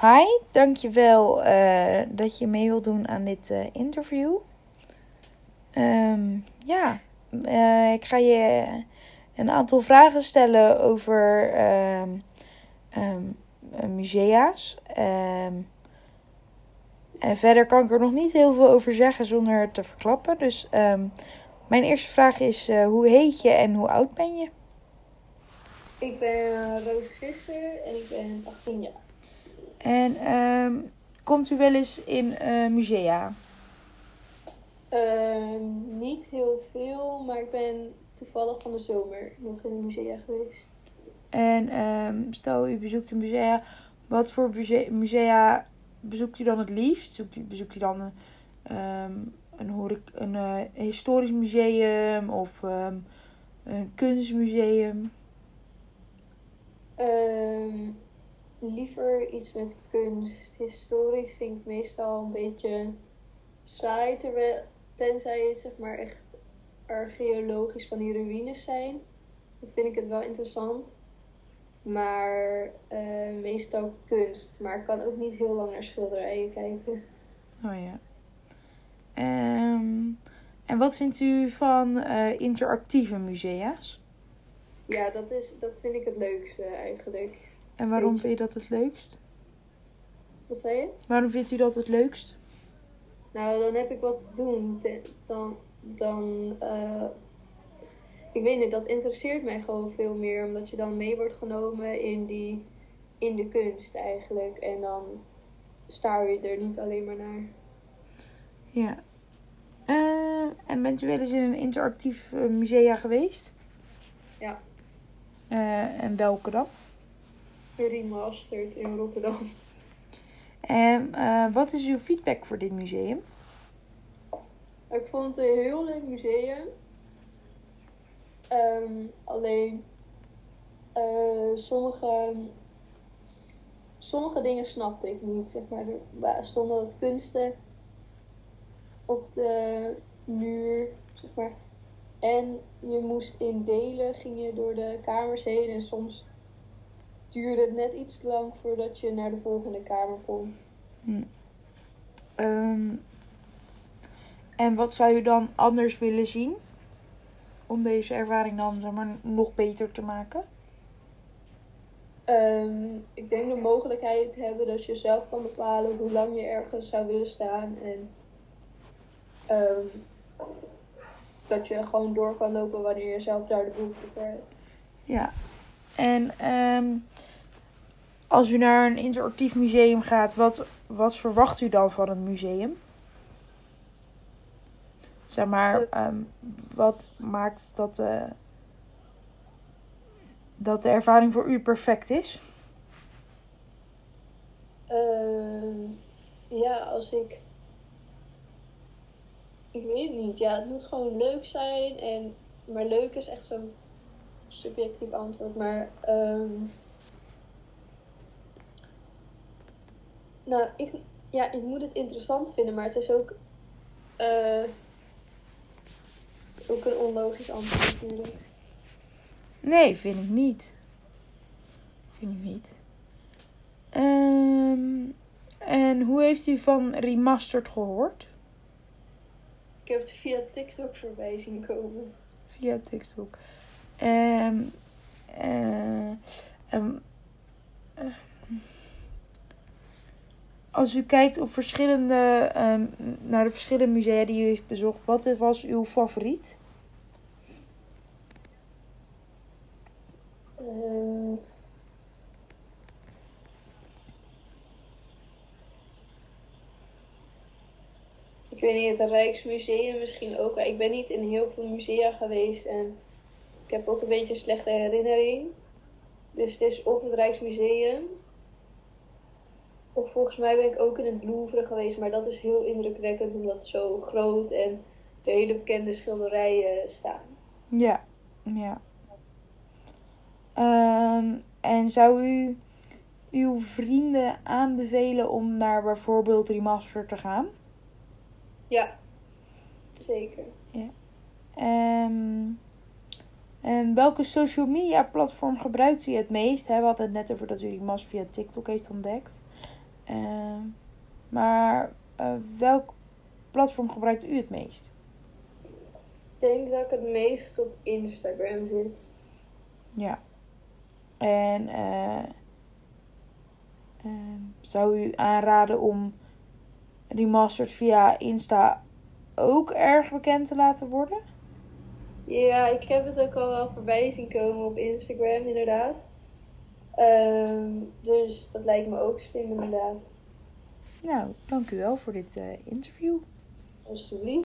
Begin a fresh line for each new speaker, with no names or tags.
Hi, dankjewel uh, dat je mee wilt doen aan dit uh, interview. Um, ja, uh, ik ga je een aantal vragen stellen over um, um, musea's. en verder kan ik er nog niet heel veel over zeggen zonder het te verklappen. Dus mijn eerste vraag is: hoe heet je en hoe oud ben je?
Ik ben Roos Visser en ik ben 18 jaar.
En um, komt u wel eens in uh, musea?
Uh, niet heel veel, maar ik ben toevallig van de zomer nog in een musea geweest.
En um, stel u bezoekt een musea, wat voor musea bezoekt u dan het liefst? Bezoekt u, bezoekt u dan een, um, een, uh, historisch museum of um, een kunstmuseum?
Um, liever iets met kunst. Historisch vind ik meestal een beetje saai, terwijl, tenzij het zeg maar echt archeologisch van die ruïnes zijn. Dan vind ik het wel interessant. Maar uh, meestal kunst. Maar ik kan ook niet heel lang naar schilderijen kijken.
Oh ja. Um, en wat vindt u van uh, interactieve musea's?
Ja, dat, is, dat vind ik het leukste eigenlijk.
En waarom vind je dat het leukst?
Wat zei je?
Waarom vindt u dat het leukst?
Nou, dan heb ik wat te doen. Dan, dan uh, ik weet niet, dat interesseert mij gewoon veel meer. Omdat je dan mee wordt genomen in, die, in de kunst eigenlijk. En dan staar je er niet alleen maar naar.
Ja. Uh, en bent u wel eens in een interactief uh, musea geweest?
Ja.
en welke dan?
Remastered in Rotterdam.
En uh, wat is uw feedback voor dit museum?
Ik vond het een heel leuk museum. Um, alleen uh, sommige, sommige dingen snapte ik niet. Zeg maar. Er stonden wat kunsten op de muur. Zeg maar. En je moest in delen, ging je door de kamers heen. En soms duurde het net iets lang voordat je naar de volgende kamer kon.
Hm. Um, en wat zou je dan anders willen zien? Om deze ervaring dan zeg maar, nog beter te maken?
Um, ik denk de mogelijkheid hebben dat je zelf kan bepalen hoe lang je ergens zou willen staan. En um, dat je gewoon door kan lopen wanneer je zelf daar de behoefte voor hebt.
Ja, en um, als u naar een interactief museum gaat, wat, wat verwacht u dan van het museum? Zeg maar, um, wat maakt dat, uh, dat de ervaring voor u perfect is?
Uh, ja, als ik. Ik weet het niet. Ja, het moet gewoon leuk zijn. En, maar leuk is echt zo'n subjectief antwoord. Maar. Um, Nou, ik, ja, ik moet het interessant vinden, maar het is ook, uh, ook een onlogisch antwoord natuurlijk.
Nee, vind ik niet. Vind ik niet. Um, en hoe heeft u van Remastered gehoord?
Ik heb het via TikTok voorbij zien komen.
Via TikTok. Um, uh, um, uh, als u kijkt op verschillende, um, naar de verschillende musea die u heeft bezocht, wat was uw favoriet?
Uh, ik weet niet, het Rijksmuseum misschien ook. Ik ben niet in heel veel musea geweest en ik heb ook een beetje een slechte herinnering. Dus het is of het Rijksmuseum of volgens mij ben ik ook in het Louvre geweest, maar dat is heel indrukwekkend omdat het zo groot en de hele bekende schilderijen staan.
Ja, ja. Um, en zou u uw vrienden aanbevelen om naar bijvoorbeeld Remaster te gaan?
Ja, zeker.
Ja. Um, en welke social media platform gebruikt u het meest? We hadden het net over dat u Remaster via TikTok heeft ontdekt. Ehm, maar eh, welk platform gebruikt u het meest?
Ik denk dat ik het meest op Instagram zit.
Ja. En eh, ehm, zou u aanraden om Remastered via Insta ook erg bekend te laten worden?
Ja, ik heb het ook al wel voorbij zien komen op Instagram, inderdaad. Ehm, dus dat lijkt me ook slim, inderdaad.
Nou, dank u wel voor dit eh, interview.
Alsjeblieft.